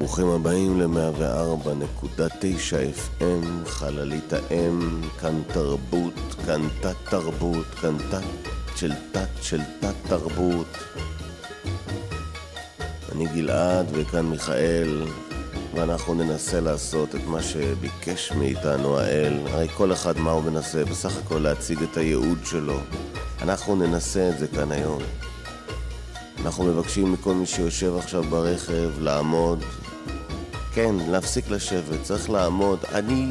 ברוכים הבאים ל-104.9 FM, חללית האם, כאן תרבות, כאן תת תרבות, כאן תת של תת של תת תרבות. אני גלעד וכאן מיכאל, ואנחנו ננסה לעשות את מה שביקש מאיתנו האל. הרי כל אחד מה הוא מנסה? בסך הכל להציג את הייעוד שלו. אנחנו ננסה את זה כאן היום. אנחנו מבקשים מכל מי שיושב עכשיו ברכב לעמוד. כן, להפסיק לשבת, צריך לעמוד. אני,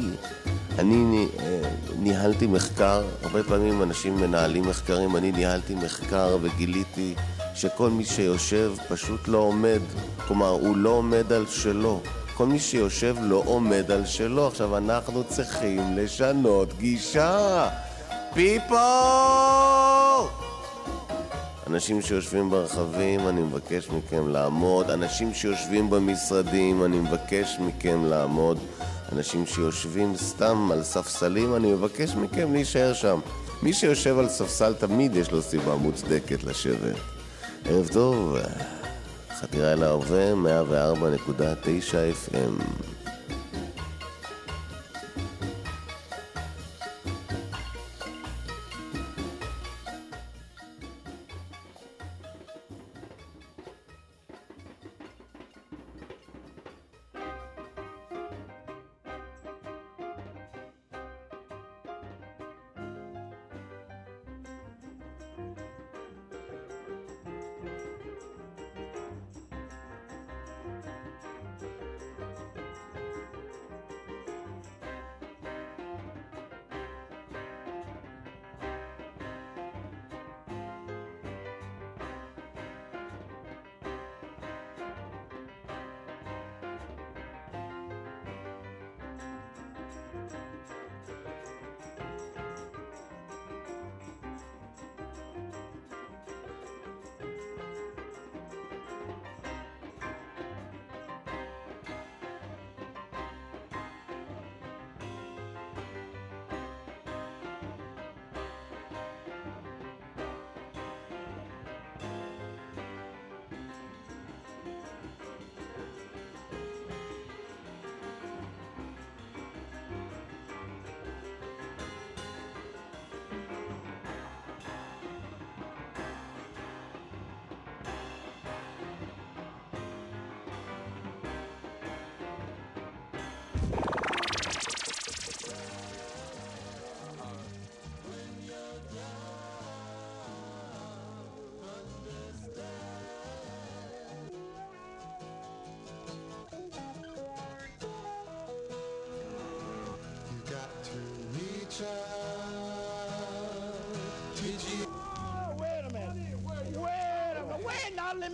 אני אה, ניהלתי מחקר, הרבה פעמים אנשים מנהלים מחקרים, אני ניהלתי מחקר וגיליתי שכל מי שיושב פשוט לא עומד. כלומר, הוא לא עומד על שלו. כל מי שיושב לא עומד על שלו. עכשיו, אנחנו צריכים לשנות גישה. פיפו! אנשים שיושבים ברכבים, אני מבקש מכם לעמוד. אנשים שיושבים במשרדים, אני מבקש מכם לעמוד. אנשים שיושבים סתם על ספסלים, אני מבקש מכם להישאר שם. מי שיושב על ספסל תמיד יש לו סיבה מוצדקת לשבת. ערב טוב, חתירה אל ההווה, 104.9 FM.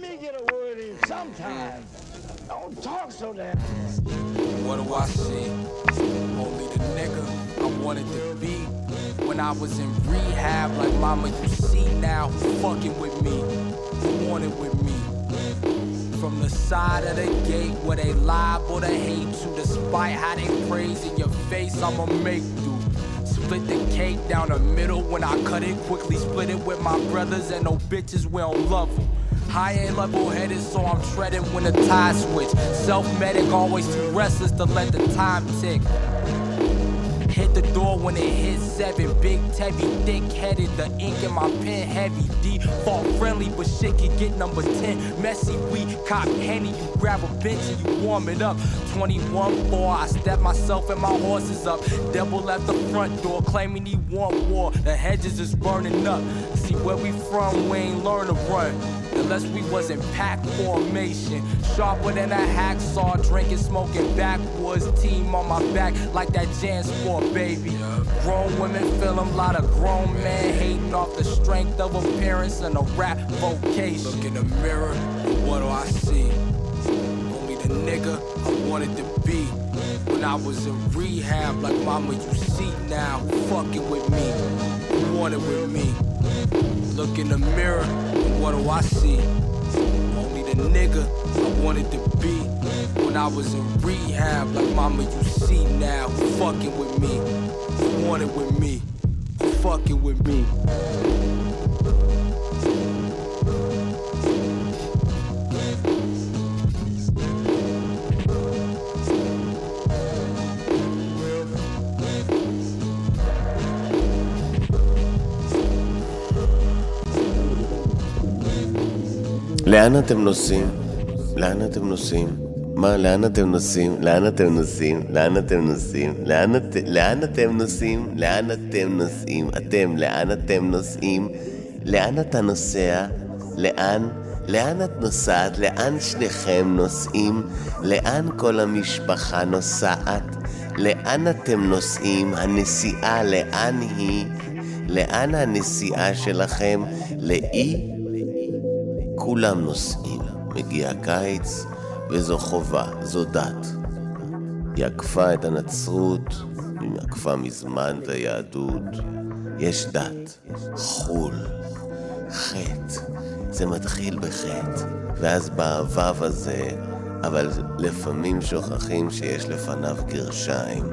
let me get a word in sometime. Don't talk so damn. What do I see? Only the nigga I wanted to be. When I was in rehab, like mama, you see now fucking with me, wanted with me. From the side of the gate where they lie or they hate you, despite how they praise in your face, I'ma make do. Split the cake down the middle when I cut it quickly. Split it with my brothers and no bitches, we don't love them. High ain't level headed, so I'm treading when the tide switch. Self medic, always too restless to let the time tick. Hit the door when it hits seven. Big Tebby, thick headed. The ink in my pen heavy. Default friendly, but shit can get number 10. Messy, we cop henny. You grab a bench and you warm it up. 21 4, I step myself and my horses up. Devil left the front door, claiming he want war. The hedges is burning up. See where we from, we ain't learn to run. Unless we was in pack formation. Sharper than a hacksaw, drinking, smoking backwoods. Team on my back like that Jan Sport, baby. Grown women feel 'em, lot of grown men hating off the strength of appearance and a rap vocation. Look in the mirror, what do I see? Only the nigga I wanted to be. When I was in rehab, like mama, you see now fucking with me, wanted with me. Look in the mirror, and what do I see? Only the nigga I wanted to be. When I was in rehab, like mama, you see now who fucking with me, who wanted with me, who fucking with me. לאן אתם נוסעים? לאן אתם נוסעים? מה, לאן אתם נוסעים? לאן אתם נוסעים? לאן אתם נוסעים? לאן, את... לאן אתם נוסעים? לאן אתם נוסעים? אתם, לאן אתם נוסעים? לאן אתה נוסע? לאן? לאן את נוסעת? לאן שניכם נוסעים? לאן כל המשפחה נוסעת? לאן אתם נוסעים? הנסיעה לאן היא? לאן הנסיעה שלכם? לאי? כולם נוסעים. מגיע הקיץ, וזו חובה, זו דת. היא עקפה את הנצרות, היא עקפה מזמן את היהדות. יש דת, חו"ל, חטא. זה מתחיל בחטא, ואז בא הוו הזה, אבל לפעמים שוכחים שיש לפניו גרשיים,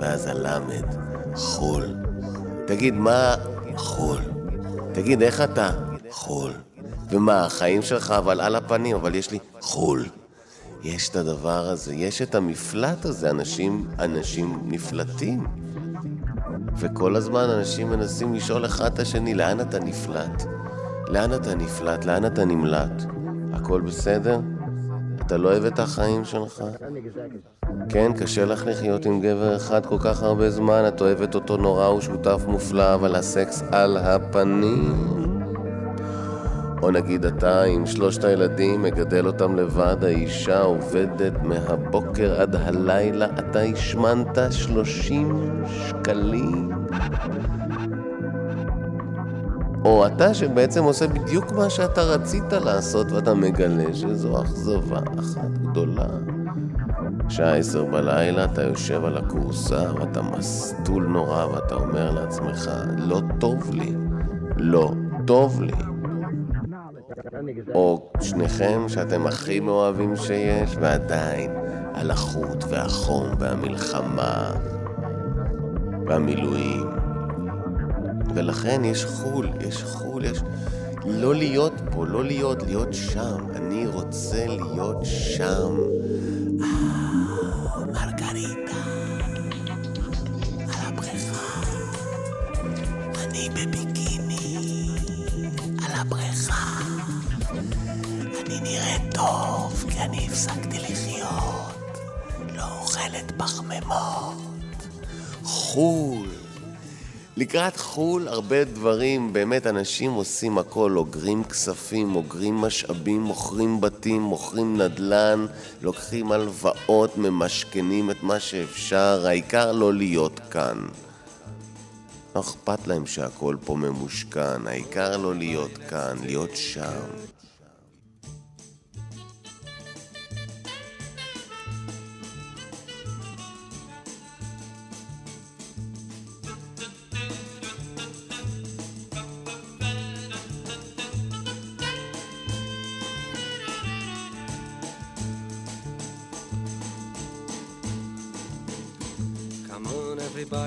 ואז הלמד, חו"ל. תגיד, מה חו"ל? תגיד, איך אתה? חו"ל. ומה, החיים שלך אבל על הפנים, אבל יש לי חו"ל. יש את הדבר הזה, יש את המפלט הזה, אנשים, אנשים נפלטים. וכל הזמן אנשים מנסים לשאול אחד את השני, לאן אתה נפלט? לאן אתה נפלט? לאן אתה נמלט? הכל בסדר? אתה לא אוהב את החיים שלך? כן, קשה לך לחיות עם גבר אחד כל כך הרבה זמן, את אוהבת אותו נורא, הוא שותף מופלא, אבל הסקס על הפנים. או נגיד אתה עם שלושת הילדים, מגדל אותם לבד, האישה עובדת מהבוקר עד הלילה, אתה השמנת שלושים שקלים. או אתה שבעצם עושה בדיוק מה שאתה רצית לעשות ואתה מגלה שזו אכזבה אחת גדולה. שעה עשר בלילה אתה יושב על הכורסה ואתה מסטול נורא ואתה אומר לעצמך, לא טוב לי, לא טוב לי. או שניכם שאתם הכי מאוהבים שיש, ועדיין הלחות והחום והמלחמה והמילואים. ולכן יש חו"ל, יש חו"ל, יש... לא להיות פה, לא להיות, להיות שם. אני רוצה להיות שם. אה, מרגריטה, על הבריכה. אני בביקיני, על הבריכה. טוב, כי אני הפסקתי לחיות. לא אוכלת פחמימות. חו"ל. לקראת חו"ל הרבה דברים, באמת אנשים עושים הכל, אוגרים כספים, אוגרים משאבים, מוכרים בתים, מוכרים נדל"ן, לוקחים הלוואות, ממשכנים את מה שאפשר, העיקר לא להיות כאן. לא אכפת להם שהכל פה ממושכן, העיקר לא להיות כאן, להיות שם.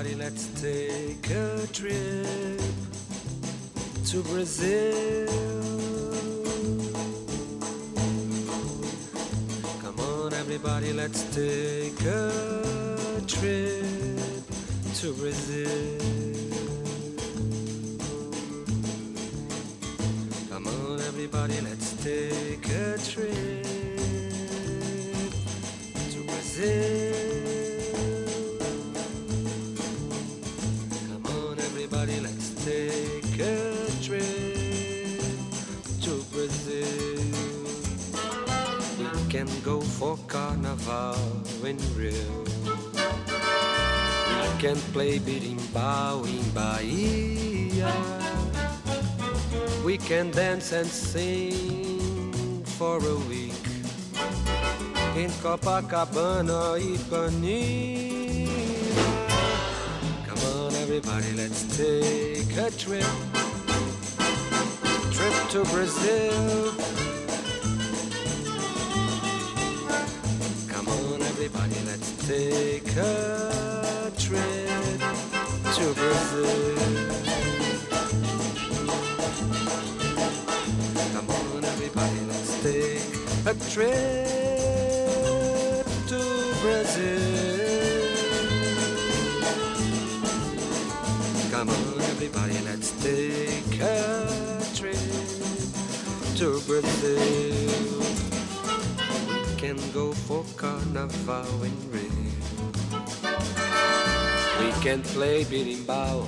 Everybody, let's take a trip to Brazil. Come on, everybody, let's take a trip to Brazil. Come on, everybody, let's take a trip to Brazil. Can go for carnival in Rio. We can play berimbau in Bahia. We can dance and sing for a week in Copacabana, Ipanema. Come on, everybody, let's take a trip. Trip to Brazil. Take a trip to Brazil. Come on, everybody, let's take a trip to Brazil. Come on, everybody, let's take a trip to Brazil. Can go for carnival in Rio. We can play berimbau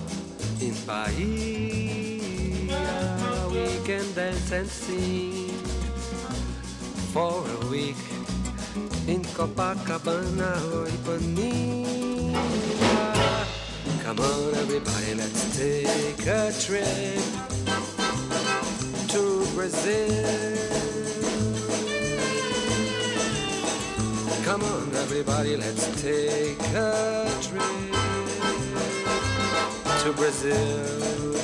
in Bahia. We can dance and sing for a week in Copacabana or Ipanema. Come on, everybody, let's take a trip to Brazil. Come on, everybody, let's take a trip to Brazil.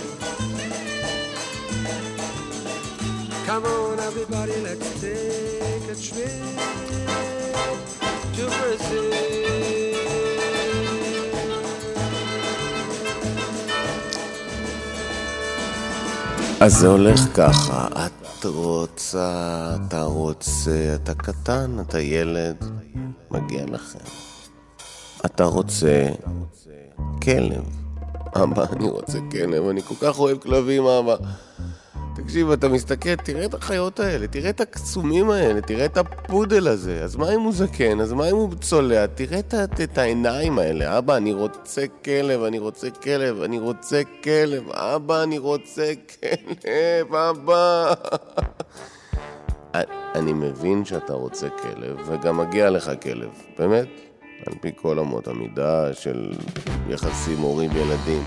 Come on, everybody, let's take a trip to Brazil. אז זה הולך ככה, את רוצה, אתה רוצה, אתה קטן, אתה ילד, מגיע לכם. אתה רוצה כלב. אבא, אני רוצה כלב, אני כל כך אוהב כלבים, אבא. תקשיב, אתה מסתכל, תראה את החיות האלה, תראה את הקסומים האלה, תראה את הפודל הזה. אז מה אם הוא זקן? אז מה אם הוא צולע? תראה את, את העיניים האלה. אבא, אני רוצה כלב, אני רוצה כלב, אני רוצה כלב. אבא, אני רוצה כלב, אבא. אני מבין שאתה רוצה כלב, וגם מגיע לך כלב, באמת. על פי כל אמות המידה של יחסים הורים-ילדים.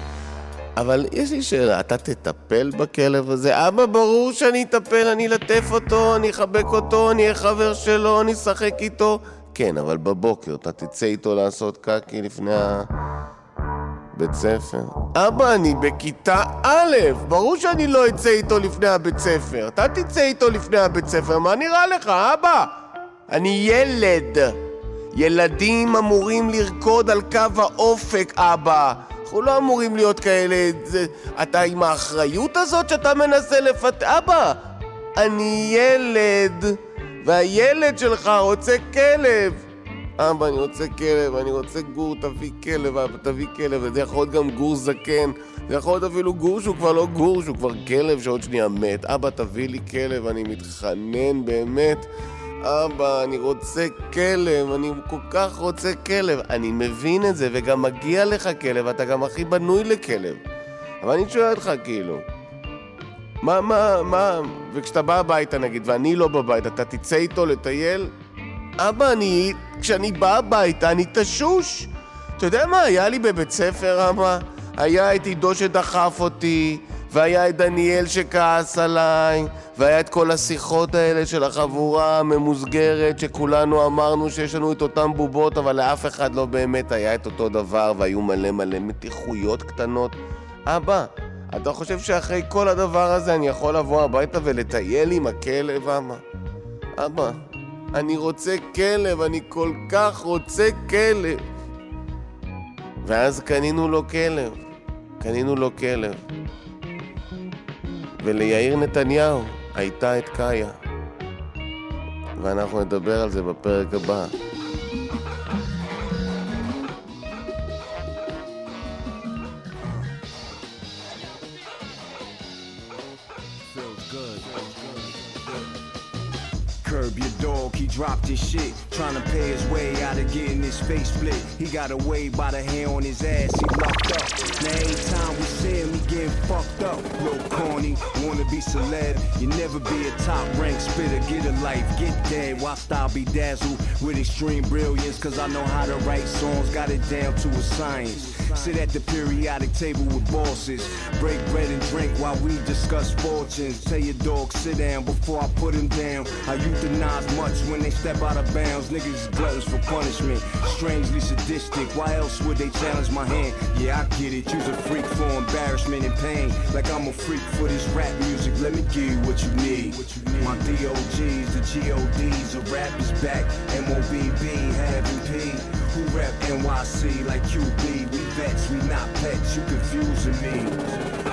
אבל יש לי שאלה, אתה תטפל בכלב הזה? אבא, ברור שאני אטפל, אני אלטף אותו, אני אחבק אותו, אני אהיה חבר שלו, אני אשחק איתו. כן, אבל בבוקר אתה תצא איתו לעשות קקי לפני הבית ספר? אבא, אני בכיתה א', ברור שאני לא אצא איתו לפני הבית ספר. אתה תצא איתו לפני הבית ספר, מה נראה לך, אבא? אני ילד. ילדים אמורים לרקוד על קו האופק, אבא. אנחנו לא אמורים להיות כאלה... זה, אתה עם האחריות הזאת שאתה מנסה לפת... אבא, אני ילד, והילד שלך רוצה כלב. אבא, אני רוצה כלב, אני רוצה גור, תביא כלב, אבא, תביא כלב. וזה יכול להיות גם גור זקן, זה יכול להיות אפילו גור שהוא כבר לא גור, שהוא כבר כלב שעוד שנייה מת. אבא, תביא לי כלב, אני מתחנן באמת. אבא, אני רוצה כלב, אני כל כך רוצה כלב. אני מבין את זה, וגם מגיע לך כלב, אתה גם הכי בנוי לכלב. אבל אני שואל אותך, כאילו, מה, מה, מה, וכשאתה בא הביתה נגיד, ואני לא בבית, אתה תצא איתו לטייל? אבא, אני, כשאני בא הביתה, אני תשוש. אתה יודע מה היה לי בבית ספר, אבא? היה את עידו שדחף אותי, והיה את דניאל שכעס עליי, והיה את כל השיחות האלה של החבורה הממוסגרת, שכולנו אמרנו שיש לנו את אותן בובות, אבל לאף אחד לא באמת היה את אותו דבר, והיו מלא מלא מתיחויות קטנות. אבא, אתה חושב שאחרי כל הדבר הזה אני יכול לבוא הביתה ולטייל עם הכלב, אבא? אבא, אני רוצה כלב, אני כל כך רוצה כלב. ואז קנינו לו כלב. קנינו לו כלב. וליאיר נתניהו הייתה את קאיה. ואנחנו נדבר על זה בפרק הבא. Curb your dog, he dropped his shit. Trying to pay his way out of getting his face split. He got away by the hair on his ass, he locked up. Now every time we see him, he getting fucked up. Little corny, wanna be celeb. You never be a top rank spitter, get a life, get dead. Whilst I be dazzled with extreme brilliance, cause I know how to write songs, got it down to a science. Sit at the periodic table with bosses. Break bread and drink while we discuss fortunes. Tell your dog sit down before I put him down. I euthanize much when they step out of bounds. Niggas gluttons for punishment. Strangely sadistic. Why else would they challenge my hand? Yeah, I get it. You's a freak for embarrassment and pain. Like I'm a freak for this rap music. Let me give you what you need. My DOGs, the GODs, the rap is back. MOBB, having P. Who rap NYC like QB? We vets, we not pets. You confusing me.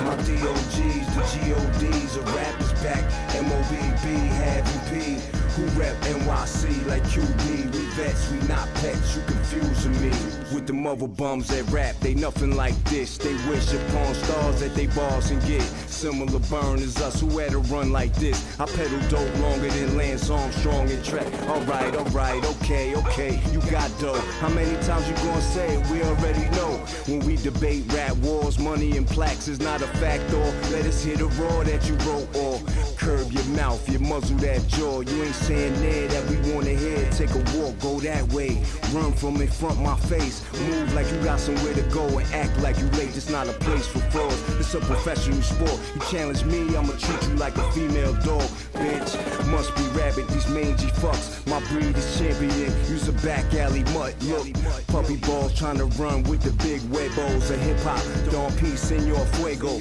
My DOGs, the GODs, the rap is back. MOBB, having P. Who rep NYC like QB. We vets, we not pets. You confusing me with the mother bums that rap. They nothing like this. They wish upon stars that they bars and get. Similar burn as us who had a run like this. I pedal dope longer than Lance Armstrong and track. Alright, alright, okay, okay. You got dope. How many times you gonna say it? We already know. When we debate rap wars, money and plaques is not a factor. Let us hear the roar that you wrote or curb your mouth, you muzzle that jaw. You ain't saying there that we wanna hear. Take a walk, go that way. Run from in front my face. Move like you got somewhere to go and act like you late. It's not a place for frauds. It's a professional sport. You challenge me, I'ma treat you like a female dog, bitch. Must be rabbit, these mangy fucks. My breed is champion. Use a back alley mutt. Look, puppy balls trying to run with the big huevos of hip hop. Don P, Senor Fuego.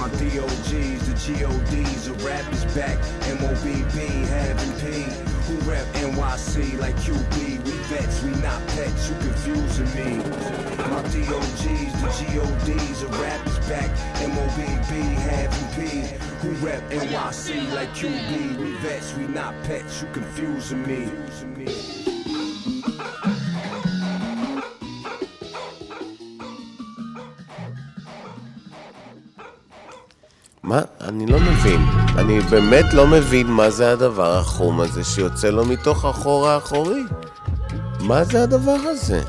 My DOGs, the GODs, the rap is back. MOBB, having P. Who rep NYC like QB? We vets, we not pets. You confusing me. My DOGs, the GODs, the rap is back. MOBB, having P. Who rep NYC like QB? We vets, we not pets. You confusing me. מה? אני לא מבין. אני באמת לא מבין מה זה הדבר החום הזה שיוצא לו מתוך החור האחורי. מה זה הדבר הזה?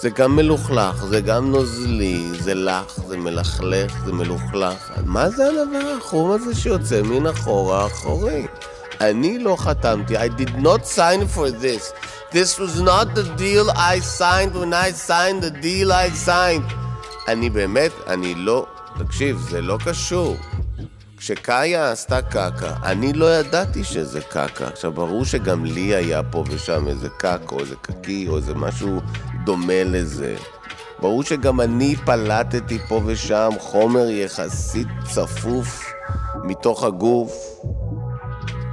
זה גם מלוכלך, זה גם נוזלי, זה לח, זה מלכלך, זה מלוכלך. מה זה הדבר החום הזה שיוצא מן החור האחורי? אני לא חתמתי, I did not sign for this. This was not the deal I signed when I signed the deal I signed. אני באמת, אני לא... תקשיב, זה לא קשור. כשקאיה עשתה קקה, אני לא ידעתי שזה קקה. עכשיו, ברור שגם לי היה פה ושם איזה קק או איזה קקי או איזה משהו דומה לזה. ברור שגם אני פלטתי פה ושם חומר יחסית צפוף מתוך הגוף,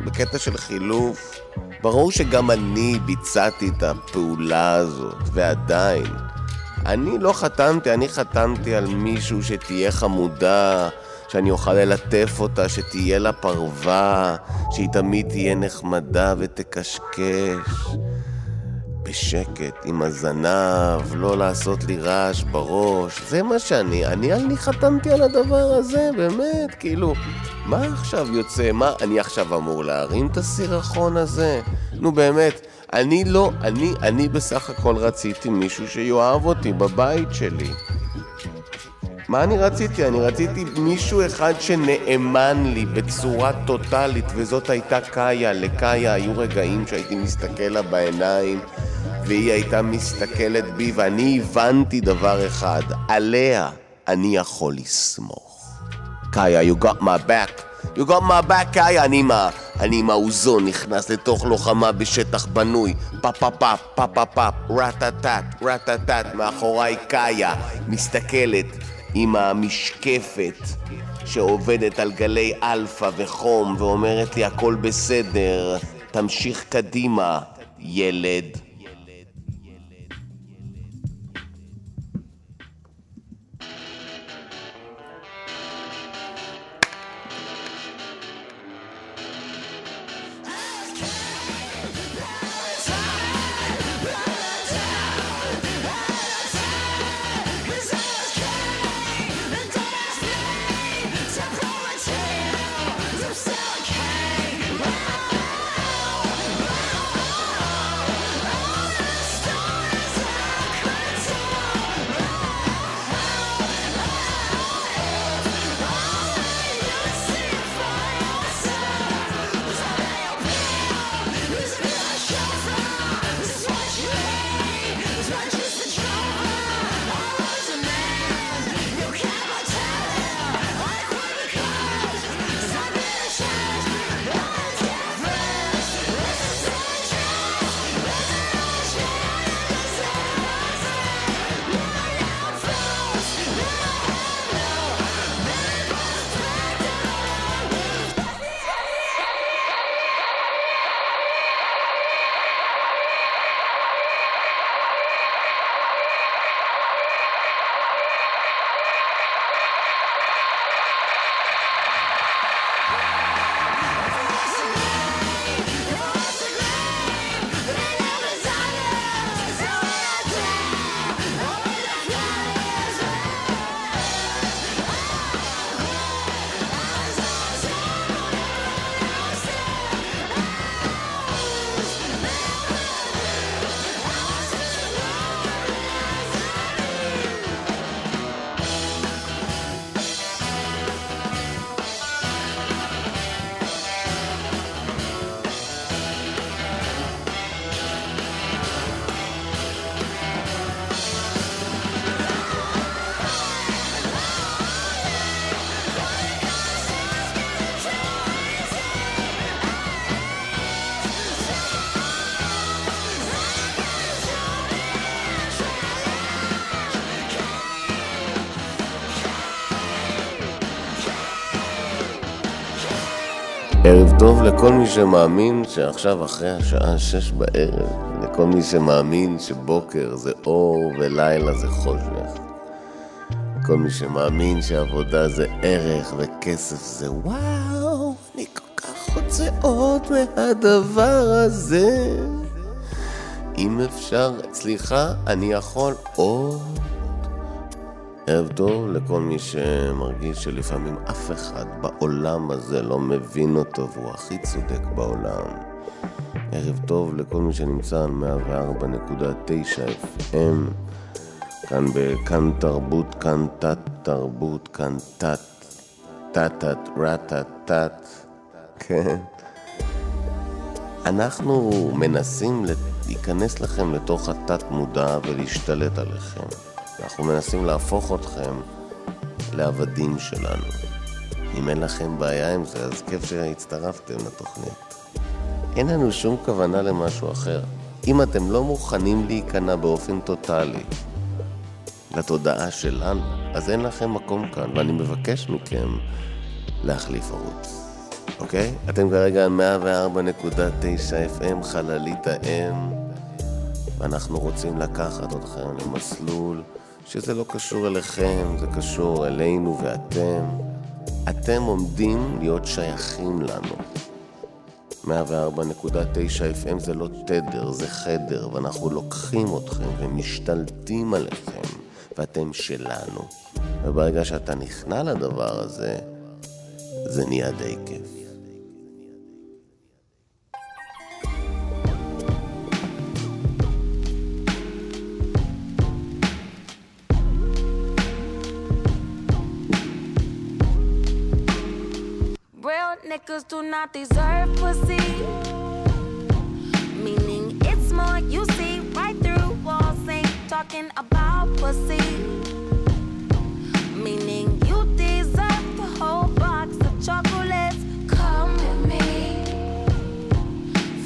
בקטע של חילוף. ברור שגם אני ביצעתי את הפעולה הזאת, ועדיין. אני לא חתמתי, אני חתמתי על מישהו שתהיה חמודה, שאני אוכל ללטף אותה, שתהיה לה פרווה, שהיא תמיד תהיה נחמדה ותקשקש. בשקט, עם הזנב, לא לעשות לי רעש בראש. זה מה שאני, אני, אני חתמתי על הדבר הזה, באמת, כאילו, מה עכשיו יוצא? מה, אני עכשיו אמור להרים את הסירחון הזה? נו באמת, אני לא, אני, אני בסך הכל רציתי מישהו שיאהב אותי בבית שלי. מה אני רציתי? אני רציתי מישהו אחד שנאמן לי בצורה טוטאלית, וזאת הייתה קאיה. לקאיה היו רגעים שהייתי מסתכל לה בעיניים, והיא הייתה מסתכלת בי, ואני הבנתי דבר אחד, עליה אני יכול לסמוך. קאיה, you got my back. You got my back, קאיה, אני מה... אני עם האוזון נכנס לתוך לוחמה בשטח בנוי, פה פה, רטטט, רטטט, מאחוריי קאיה, מסתכלת עם המשקפת שעובדת על גלי אלפא וחום ואומרת לי הכל בסדר, תמשיך קדימה, ילד. טוב לכל מי שמאמין שעכשיו אחרי השעה שש בערב, לכל מי שמאמין שבוקר זה אור ולילה זה חושך. כל מי שמאמין שעבודה זה ערך וכסף זה וואו, אני כל כך רוצה עוד מהדבר הזה. אם אפשר, סליחה, אני יכול עוד. ערב טוב לכל מי שמרגיש שלפעמים אף אחד בעולם הזה לא מבין אותו והוא הכי צודק בעולם. ערב טוב לכל מי שנמצא על 104.9 FM, כאן בכאן תרבות, כאן תת תרבות, כאן תת, תתת, רתת, תת, כן. אנחנו מנסים להיכנס לכם לתוך התת מודע ולהשתלט עליכם. אנחנו מנסים להפוך אתכם לעבדים שלנו. אם אין לכם בעיה עם זה, אז כיף שהצטרפתם לתוכנית. אין לנו שום כוונה למשהו אחר. אם אתם לא מוכנים להיכנע באופן טוטאלי לתודעה שלנו, אז אין לכם מקום כאן, ואני מבקש מכם להחליף ערוץ. אוקיי? אתם כרגע על 104.9 FM, חללית האם, ואנחנו רוצים לקחת אתכם למסלול שזה לא קשור אליכם, זה קשור אלינו ואתם. אתם עומדים להיות שייכים לנו. 104.9 FM זה לא תדר, זה חדר, ואנחנו לוקחים אתכם ומשתלטים עליכם, ואתם שלנו. וברגע שאתה נכנע לדבר הזה, זה נהיה די כיף. Niggas do not deserve pussy. Meaning it's more you see right through walls, ain't talking about pussy. Meaning you deserve the whole box of chocolates. Come with me.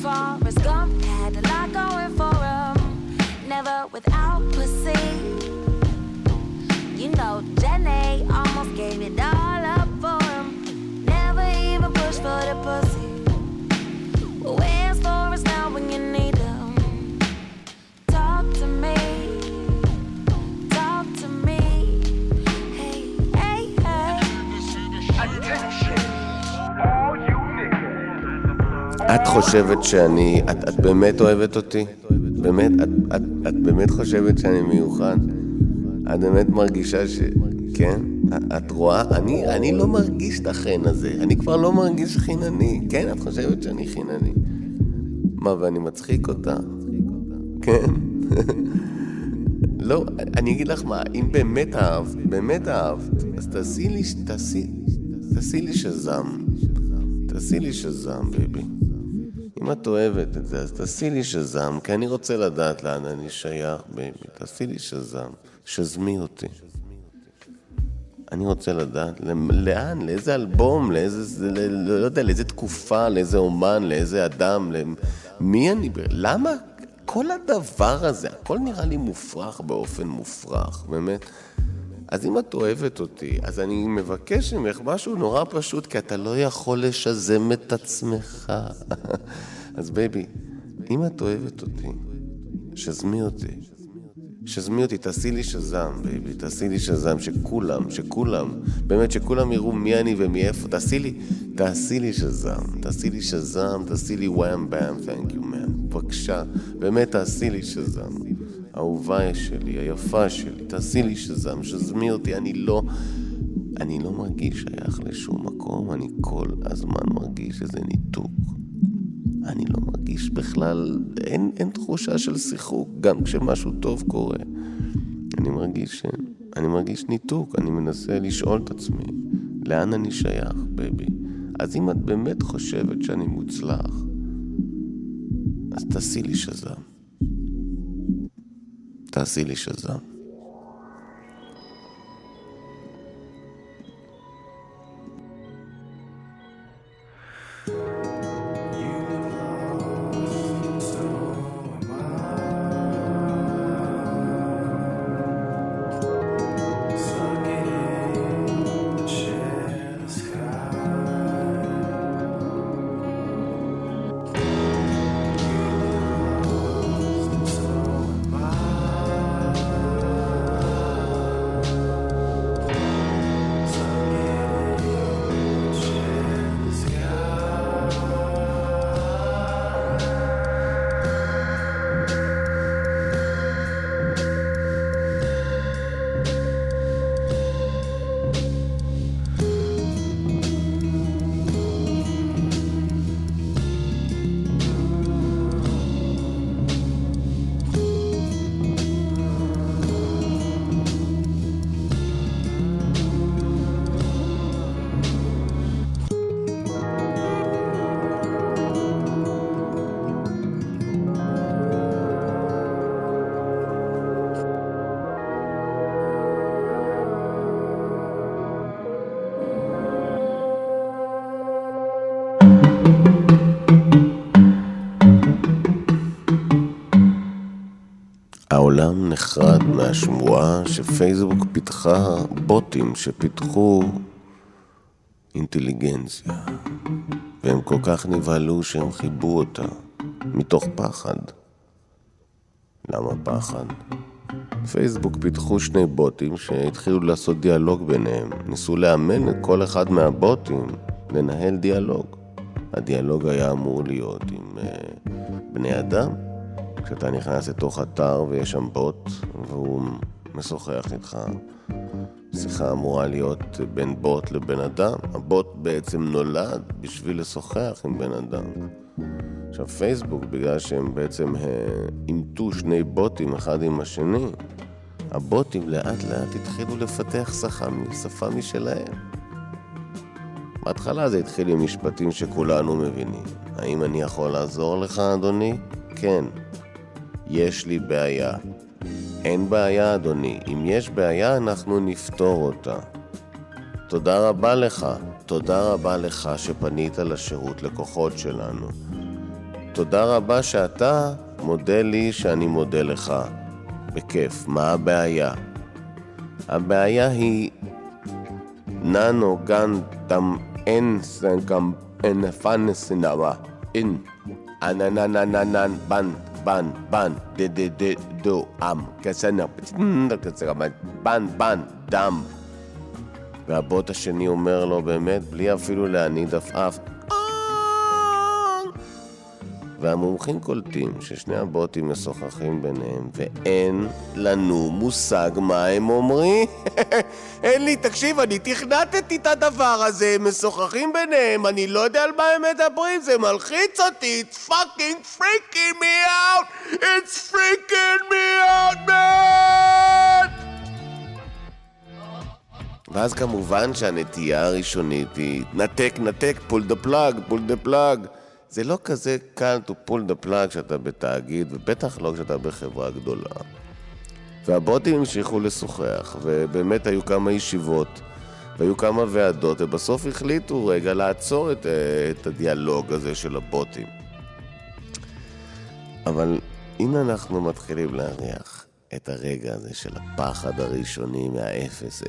Forrest Gump had a lot going for him, never without pussy. You know, Jenny almost gave it up את חושבת שאני... את, את באמת אוהבת אותי? באמת? את, את, את באמת חושבת שאני מיוחד? את באמת מרגישה ש... כן? את רואה? אני, אני לא מרגיש את החן הזה. אני כבר לא מרגיש חינני. כן, את חושבת שאני חינני. מה, ואני מצחיק אותה? כן? לא, אני אגיד לך מה, אם באמת אהבת, באמת אהבת, אז תעשי לי, תעשי, תעשי לי Shazam. תעשי לי Shazam, baby. אם את אוהבת את זה, אז תעשי לי Shazam, כי אני רוצה לדעת לאן אני שייך, baby. תעשי לי Shazam. שזמי אותי. אני רוצה לדעת לאן, לאיזה אלבום, לאיזה, ל- לא יודע, לאיזה תקופה, לאיזה אומן, לאיזה אדם, למי אני, למה? כל הדבר הזה, הכל נראה לי מופרך באופן מופרך, באמת. אז אם את אוהבת אותי, אז אני מבקש ממך משהו נורא פשוט, כי אתה לא יכול לשזם את עצמך. אז baby, אם את אוהבת אותי, שזמי אותי. שזמי אותי, תעשי לי Shazam, baby, תעשי לי Shazam, שכולם, שכולם, באמת, שכולם יראו מי אני ומאיפה, תעשי לי, תעשי לי Shazam, תעשי לי Shazam, תעשי לי wham bam, thank you ma'am, בבקשה, באמת תעשי לי Shazam. אהובה שלי, היפה שלי, תעשי לי Shazam, שזמי אותי, אני לא, אני לא מרגיש שייך לשום מקום, אני כל הזמן מרגיש איזה ניתוק. אני לא מרגיש בכלל, אין, אין תחושה של שיחוק, גם כשמשהו טוב קורה. אני מרגיש, אני מרגיש ניתוק, אני מנסה לשאול את עצמי, לאן אני שייך, baby? אז אם את באמת חושבת שאני מוצלח, אז תעשי לי שזם. תעשי לי שזם. נחרד מהשמועה שפייסבוק פיתחה בוטים שפיתחו אינטליגנציה. והם כל כך נבהלו שהם חיבו אותה, מתוך פחד. למה פחד? פייסבוק פיתחו שני בוטים שהתחילו לעשות דיאלוג ביניהם. ניסו לאמן את כל אחד מהבוטים לנהל דיאלוג. הדיאלוג היה אמור להיות עם uh, בני אדם. כשאתה נכנס לתוך אתר ויש שם בוט והוא משוחח איתך, שיחה אמורה להיות בין בוט לבן אדם. הבוט בעצם נולד בשביל לשוחח עם בן אדם. עכשיו פייסבוק, בגלל שהם בעצם אה, אימתו שני בוטים אחד עם השני, הבוטים לאט לאט התחילו לפתח שפה, שפה משלהם. בהתחלה זה התחיל עם משפטים שכולנו מבינים. האם אני יכול לעזור לך, אדוני? כן. יש לי בעיה. אין בעיה, אדוני. אם יש בעיה, אנחנו נפתור אותה. תודה רבה לך. תודה רבה לך שפנית לשירות לקוחות שלנו. תודה רבה שאתה מודה לי שאני מודה לך. בכיף. מה הבעיה? הבעיה היא ננו גן דם אין סנקם אין פאנסינאווה אין אנננננן בן בן דה דה דה דו עם כסנה בן בן דם והבוט השני אומר לו באמת בלי אפילו להניד עפעף והמומחים קולטים ששני הבוטים משוחחים ביניהם ואין לנו מושג מה הם אומרים. אין לי, תקשיב, אני תכנתתי את הדבר הזה, הם משוחחים ביניהם, אני לא יודע על מה הם מדברים, זה מלחיץ אותי, it's fucking freaking me out! it's freaking me out, man! ואז כמובן שהנטייה הראשונית היא נתק, נתק, pull the plug, pull the plug. זה לא כזה קל to pull the plug כשאתה בתאגיד, ובטח לא כשאתה בחברה גדולה. והבוטים המשיכו לשוחח, ובאמת היו כמה ישיבות, והיו כמה ועדות, ובסוף החליטו רגע לעצור את, את הדיאלוג הזה של הבוטים. אבל אם אנחנו מתחילים להריח את הרגע הזה של הפחד הראשוני מה-0,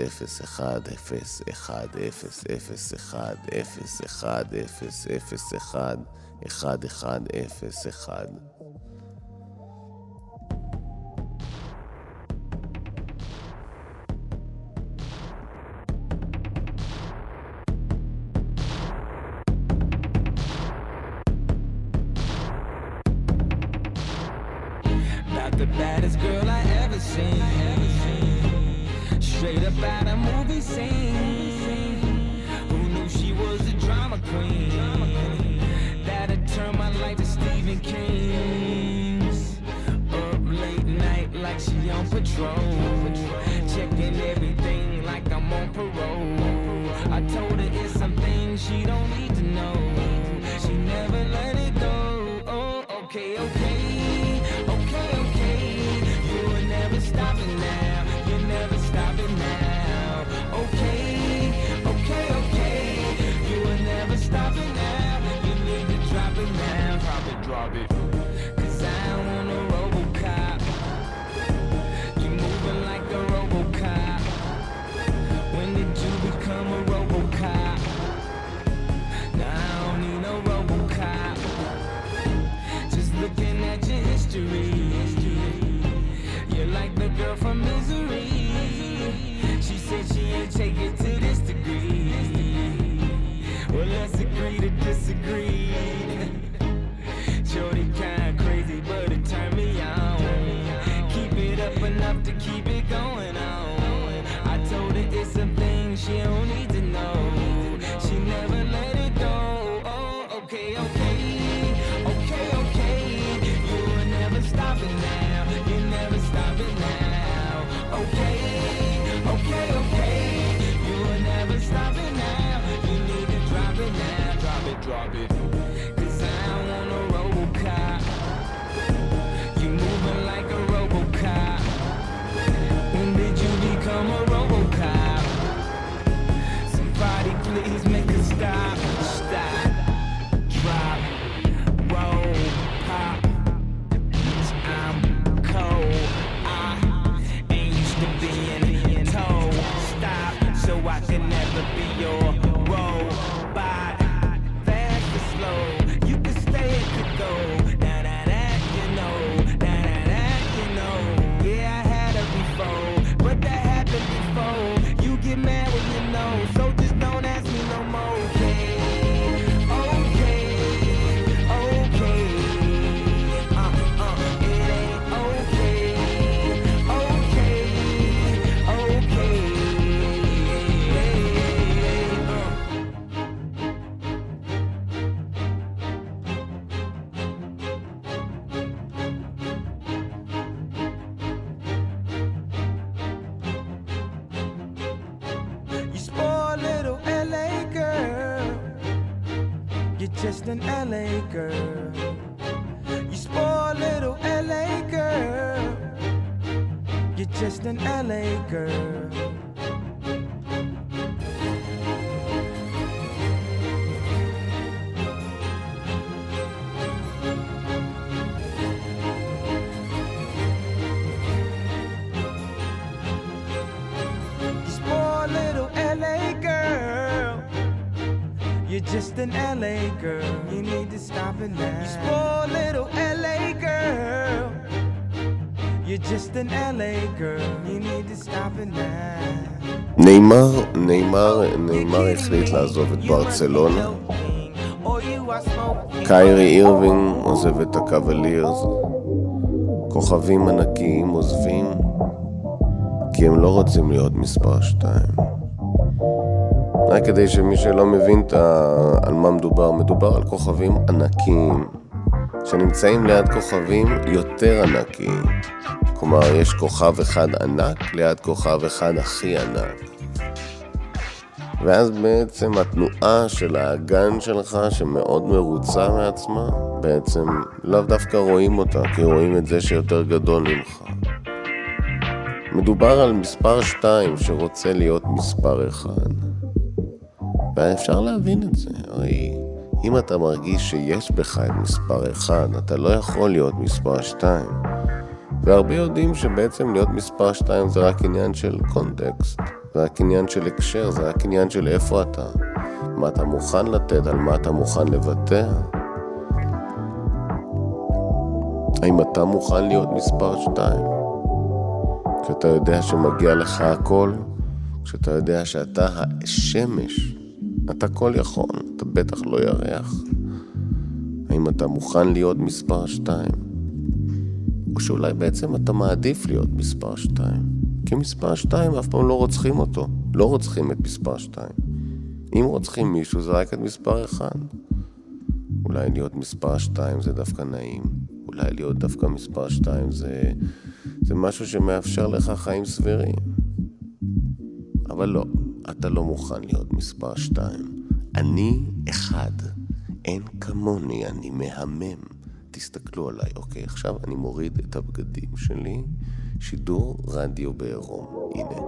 just an LA girl. You spoil little LA girl. You're just an LA girl. Just an LA girl. You need to stop it now. You spoiled little LA girl. You're just an LA girl. You need to stop it now. ניימאר, ניימאר, ניימאר החליט לעזוב את ברצלונה. קיירי אירווינג עוזב את הקוולירס. כוכבים ענקיים עוזבים, כי הם לא רוצים להיות מספר שתיים. רק כדי שמי שלא מבין. על מה מדובר, מדובר על כוכבים ענקיים, שנמצאים ליד כוכבים יותר ענקיים. כלומר, יש כוכב אחד ענק ליד כוכב אחד הכי ענק. ואז בעצם התנועה של האגן שלך, שמאוד מרוצה מעצמה, בעצם לאו דווקא רואים אותה, כי רואים את זה שיותר גדול ממך. מדובר על מספר 2 שרוצה להיות מספר 1. ואפשר להבין את זה, הרי אם אתה מרגיש שיש בך את מספר 1, אתה לא יכול להיות מספר 2. והרבה יודעים שבעצם להיות מספר 2 זה רק עניין של קונטקסט, זה רק עניין של הקשר, זה רק עניין של איפה אתה, מה אתה מוכן לתת, על מה אתה מוכן לוותר. האם אתה מוכן להיות מספר 2? כשאתה יודע שמגיע לך הכל, כשאתה יודע שאתה השמש, אתה כל יכול, אתה בטח לא ירח. האם אתה מוכן להיות מספר 2? או שאולי בעצם אתה מעדיף להיות מספר 2. כי מספר 2 אף פעם לא רוצחים אותו. לא רוצחים את מספר 2. אם רוצחים מישהו זה רק את מספר 1. אולי להיות מספר 2 זה דווקא נעים. אולי להיות דווקא מספר 2 זה, זה משהו שמאפשר לך חיים סבירים. אבל לא, אתה לא מוכן להיות מספר 2. אני אחד. אין כמוני, אני מהמם. תסתכלו עליי. אוקיי, עכשיו אני מוריד את הבגדים שלי, שידור רדיו בעירום. הנה.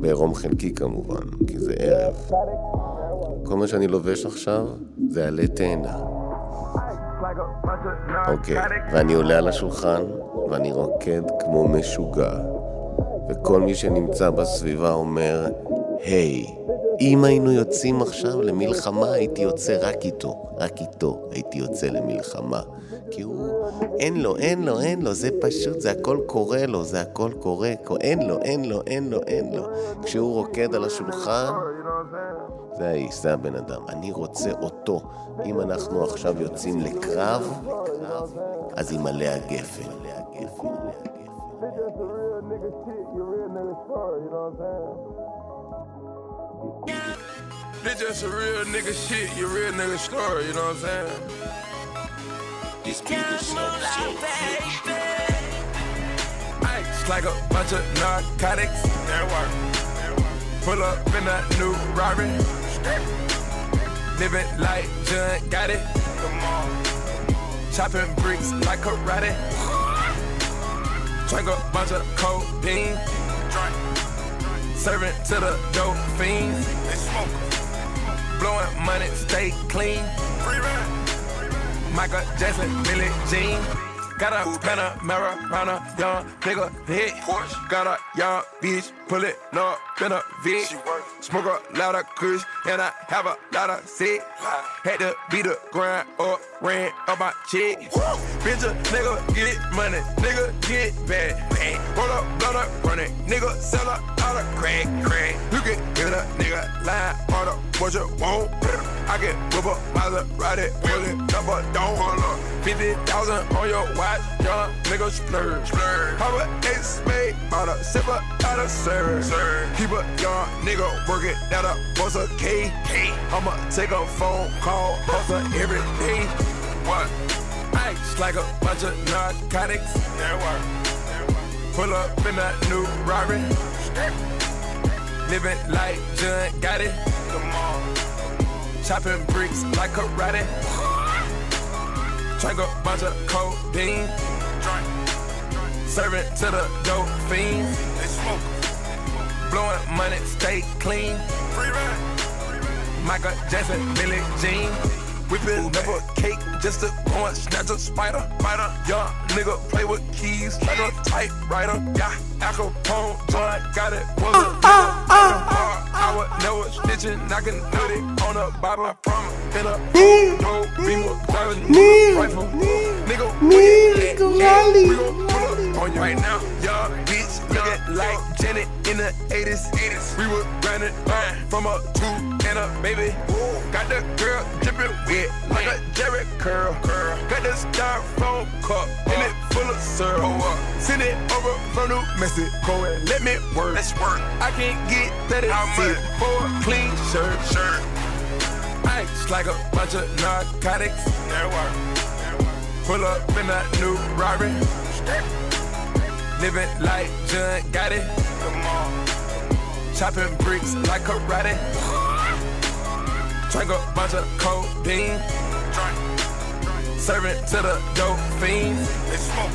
בעירום חלקי כמובן, כי זה ערב. כל מה שאני לובש עכשיו זה עלי תאנה. אוקיי, ואני עולה על השולחן, ואני רוקד כמו משוגע. וכל מי שנמצא בסביבה אומר, היי, hey, אם היינו יוצאים עכשיו למלחמה, הייתי יוצא רק איתו. רק איתו הייתי יוצא למלחמה. כי הוא, אין לו, אין לו, אין לו, זה פשוט, זה הכל קורה לו, זה הכל קורה, אין לו, אין לו, אין לו, אין לו. כשהוא רוקד על השולחן, זה האיש, זה הבן אדם. אני רוצה אותו. אם אנחנו עכשיו יוצאים לקרב, אז ימלא הגפן. This just a real nigga shit, your real nigga story, you know what I'm saying? This beat is so, so Ice like a bunch of narcotics. That work. Pull up in a new Rari. Living like John got it. Come on. Chopping bricks like karate. Drink a bunch of codeine. Drink. Serving to the dope fiends. They smoke. Blowing money, stay clean. Free. Michael Jackson, Billie Jean. Got a Panamera, round a young nigga hit. Got a young bitch, pull it up in a Vic. Smoke a lot of kush, and I have a lot of sick. Had to beat the grind up, ran up my check. Bitch, a nigga get money, nigga get bad. Roll up, blood up, run it, nigga sell a lot of crack, crack. You can get a nigga line, of what you want. I can whip up Maserati, pull it up or don't up. 50,000 on your watch, young nigga splurge. splurge. How a ace made, bought a sipper out of service. Keep a young nigga working at a bus a K. I'ma take a phone call, hustle every day. What? Ice like a bunch of narcotics. That work. Pull up in that new Rari. Living like John got it. Come on. chopping bricks like karate. Drink a bunch of codeine. Drink. Serving to the dope fiends. They smoke. Blowing money, stay clean. Free ride. Michael Jackson, Billie Jean. Whipping up a cake just to go and snatch a spider. Spider, young nigga play with keys like a typewriter. Yeah, Al Capone, John got it. Was a nigga. I was never snitching, I do it on a Bible from in a no beamer, driving rifle. Nigga, nigga, rally. We gon' pull up on you right now, young bitch. Looking like Janet in the 80s. 80s. We was grinding uh, from a two and a baby. Got the girl dripping wet like a Jerry curl. curl. Got the styrofoam cup in it full of syrup. Send it over from New Mexico and let me work. Let's work. I can't get 30 cents for a clean shirt. Shirt. Ice like a bunch of narcotics. There work. Pull up in a new Rari. Living like John got it. Come on. Chopping bricks like karate. Drink a bunch of codeine. Serving to the dope fiends. They smoke.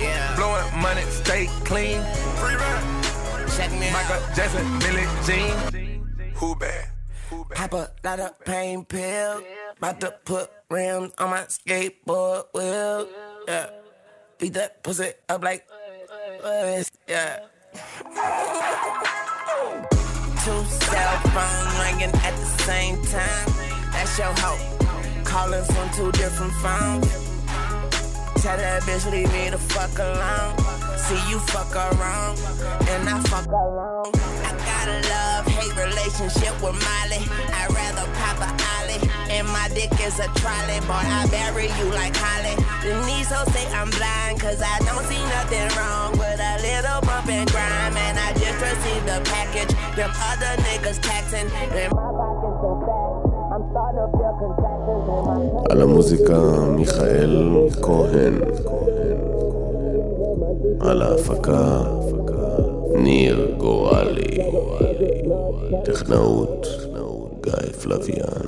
Yeah. Blowing money, stay clean. Free ride. Check me Michael Jackson, Billie Jean. Who bad? Pop a lot of pain pill. About to put rims on my skateboard wheel. Yeah. Beat that pussy up like. Yeah. Two cell phones ringing at the same time. That's your hoe. Calling from two different phones. Tell that bitch leave me the fuck alone. See you fuck around, and I fuck alone relationship with Molly. I'd rather pop a ollie, and my dick is a trolley. Boy, I bury you like Holly. The knees so say I'm blind, cause I don't see nothing wrong with a little bump and grime. And I just received the package. Them other niggas taxing, and my pocket's so fat. I'm starting to feel contractions in my על המוזיקה מיכאל כהן. על ההפקה ניר גורלי. טכנאות גיא פלוויאן.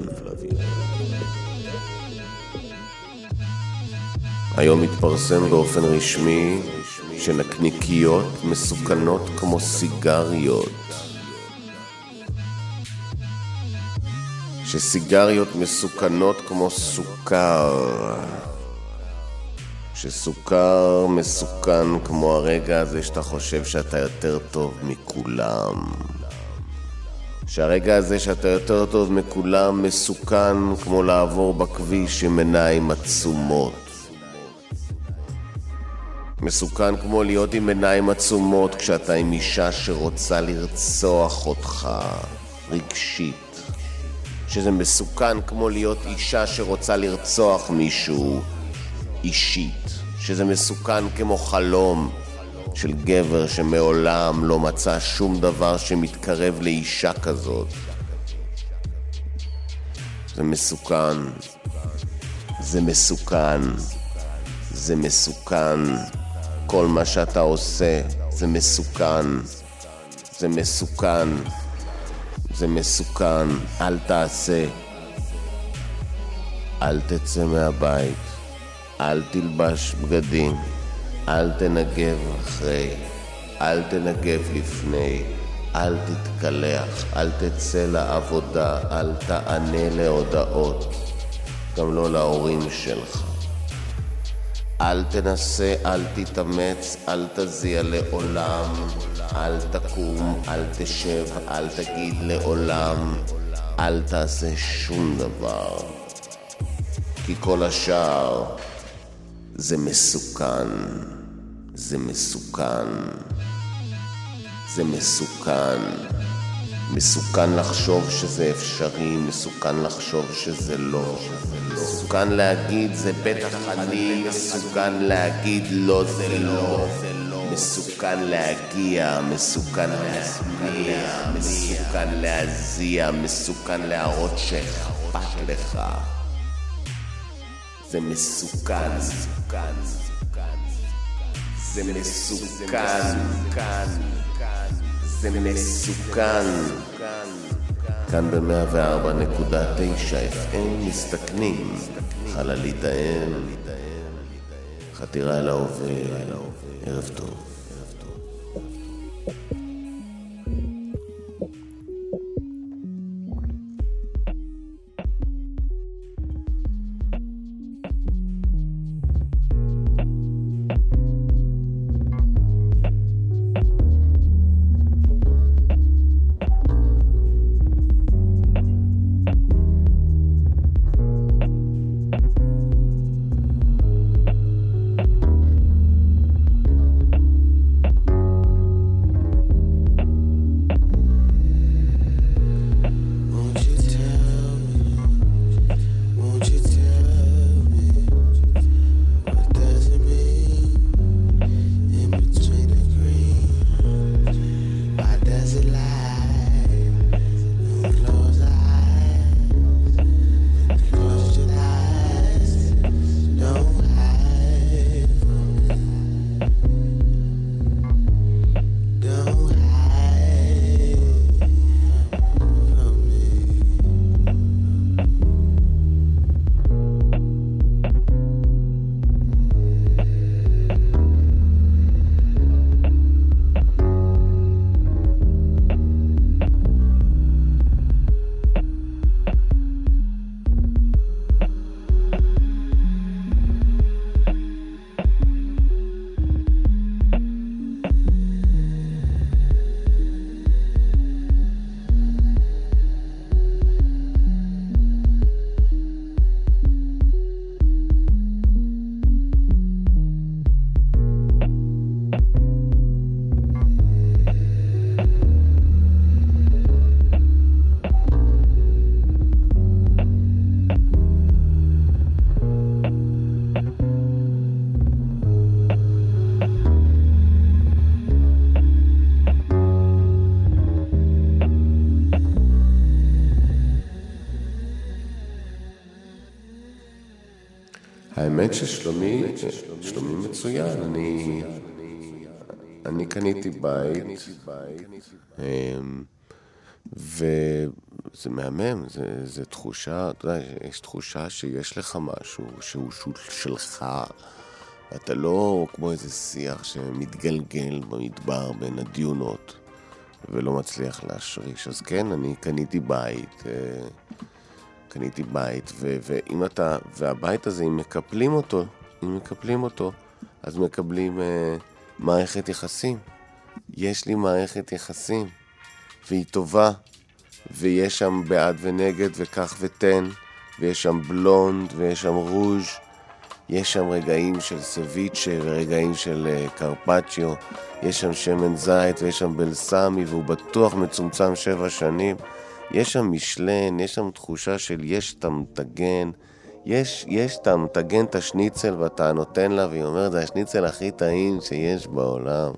היום מתפרסם באופן רשמי שנקניקיות מסוכנות כמו סיגריות. שסיגריות מסוכנות כמו סוכר. שסוכר מסוכן כמו הרגע הזה שאתה חושב שאתה יותר טוב מכולם. שהרגע הזה שאתה יותר טוב מכולם מסוכן כמו לעבור בכביש עם עיניים עצומות. מסוכן כמו להיות עם עיניים עצומות כשאתה עם אישה שרוצה לרצוח אותך רגשית. שזה מסוכן כמו להיות אישה שרוצה לרצוח מישהו אישית. שזה מסוכן כמו חלום של גבר שמעולם לא מצא שום דבר שמתקרב לאישה כזאת. זה מסוכן. זה מסוכן. זה מסוכן. כל מה שאתה עושה זה מסוכן. זה מסוכן. זה מסוכן, אל תעשה. אל תצא מהבית, אל תלבש בגדים, אל תנגב אחרי, אל תנגב לפני, אל תתקלח, אל תצא לעבודה, אל תענה להודעות, גם לא להורים שלך. אל תנסה, אל תתאמץ, אל תזיע לעולם, אל תקום, אל תשב, אל תגיד לעולם, אל תעשה שום דבר. כי כל השאר זה מסוכן, זה מסוכן, זה מסוכן. מסוכן לחשוב שזה אפשרי, מסוכן לחשוב שזה לא. מסוכן להגיד זה בטח אני, מסוכן להגיד לא זה לא. מסוכן להגיע, מסוכן להניע, מסוכן להזיע, מסוכן להראות שאכפת לך. זה מסוכן. זה מסוכן. זה מסוכן. כאן ב-104.9 FM מסתכנים, חללית האם, חתירה אל ההווה, ערב טוב. האמת ששלומי, שלומי מצוין, אני, אני קניתי בית, אמ, וזה מהמם, זה, זה תחושה, אתה יודע, יש תחושה שיש לך משהו שהוא שלך, אתה לא כמו איזה שיח שמתגלגל במדבר בין הדיונות ולא מצליח להשריש. אז כן, אני קניתי בית. אה, קניתי בית, ו- ואם אתה, והבית הזה, אם מקפלים אותו, אם מקפלים אותו, אז מקבלים אה, מערכת יחסים. יש לי מערכת יחסים, והיא טובה, ויש שם בעד ונגד, וכך ותן, ויש שם בלונד, ויש שם רוז', יש שם רגעים של סביצ'ה ורגעים של אה, קרפצ'יו, יש שם שמן זית ויש שם בלסמי, והוא בטוח מצומצם שבע שנים. יש שם משלן, יש שם תחושה של יש אתה מטגן, יש, יש אתה מטגן את השניצל ואתה נותן לה, והיא אומרת, זה השניצל הכי טעים שיש בעולם.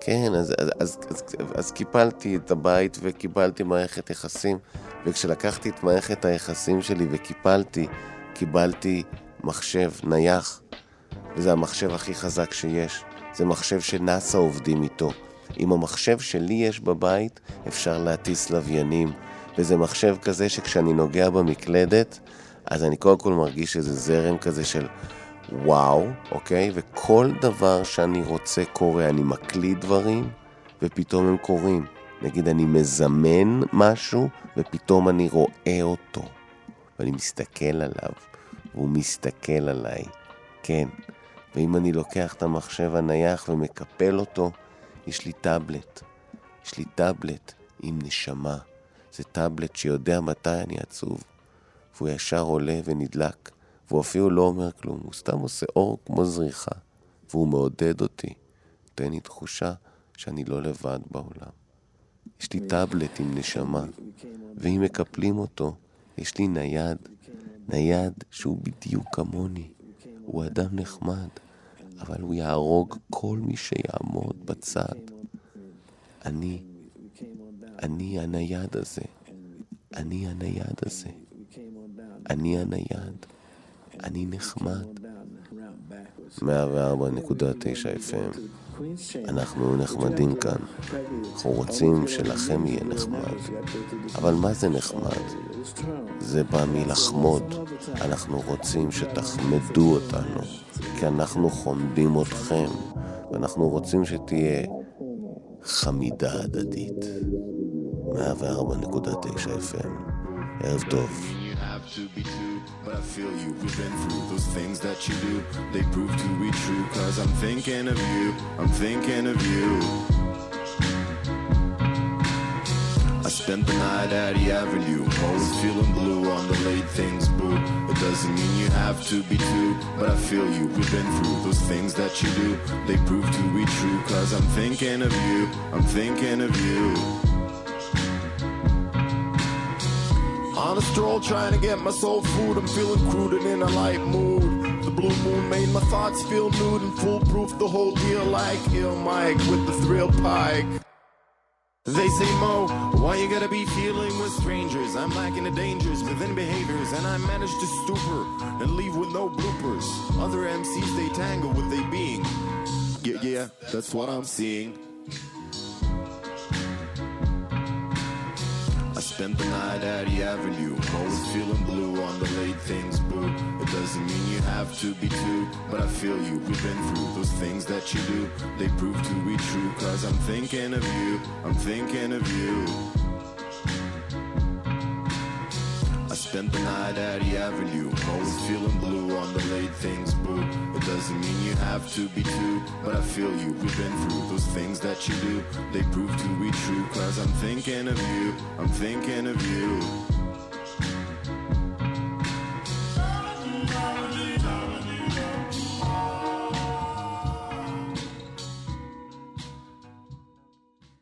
כן, אז, אז, אז, אז, אז קיפלתי את הבית וקיבלתי מערכת יחסים, וכשלקחתי את מערכת היחסים שלי וקיפלתי, קיבלתי מחשב נייח, וזה המחשב הכי חזק שיש. זה מחשב שנאס"א עובדים איתו. עם המחשב שלי יש בבית, אפשר להטיס לוויינים. וזה מחשב כזה שכשאני נוגע במקלדת, אז אני קודם כל מרגיש איזה זרם כזה של וואו, אוקיי? וכל דבר שאני רוצה קורה, אני מקליד דברים, ופתאום הם קורים. נגיד אני מזמן משהו, ופתאום אני רואה אותו. ואני מסתכל עליו, והוא מסתכל עליי. כן. ואם אני לוקח את המחשב הנייח ומקפל אותו, יש לי טאבלט. יש לי טאבלט עם נשמה. זה טאבלט שיודע מתי אני עצוב. והוא ישר עולה ונדלק, והוא אפילו לא אומר כלום, הוא סתם עושה אור כמו זריחה, והוא מעודד אותי. נותן לי תחושה שאני לא לבד בעולם. יש לי טאבלט עם נשמה, ואם מקפלים אותו, יש לי נייד, נייד שהוא בדיוק כמוני. הוא אדם נחמד, אבל הוא יהרוג כל מי שיעמוד בצד. אני, אני הנייד הזה. אני הנייד הזה. אני הנייד. אני נחמד. Down, round backwards. 104.9 FM. אנחנו נחמדים כאן. אנחנו רוצים שלכם יהיה נחמד. אבל מה זה נחמד? זה בא מלחמוד. אנחנו רוצים שתחמדו אותנו, כי אנחנו חומדים אתכם, ואנחנו רוצים שתהיה חמידה הדדית. 104.9 FM. ערב טוב. But I feel you. We've been through those things that you do. They prove to be true, cause I'm thinking of you. I'm thinking of you. I spent the night at the avenue, always feeling blue on the late things, boo. It doesn't mean you have to be too, but I feel you. We've been through those things that you do. They prove to be true, cause I'm thinking of you. I'm thinking of you. On a stroll trying to get my soul food, I'm feeling crude and in a light mood. The blue moon made my thoughts feel nude and foolproof the whole deal like ill Mike with the thrill pike. They say, Mo, why you gotta be feeling with strangers? I'm lacking the dangers within behaviors, and I managed to stupor and leave with no bloopers. Other MCs, they tangle with they being. Yeah, yeah, that's what I'm seeing. Spent the night at the avenue, always feeling blue on the late things, boo. It doesn't mean you have to be too, but I feel you. We've been through those things that you do. They prove to be true, cause I'm thinking of you. I'm thinking of you. Spent the night at the avenue, always feeling blue on the late things, boo. It doesn't mean you have to be too, but I feel you. We've been through those things that you do. They prove to be true, cause I'm thinking of you. I'm thinking of you.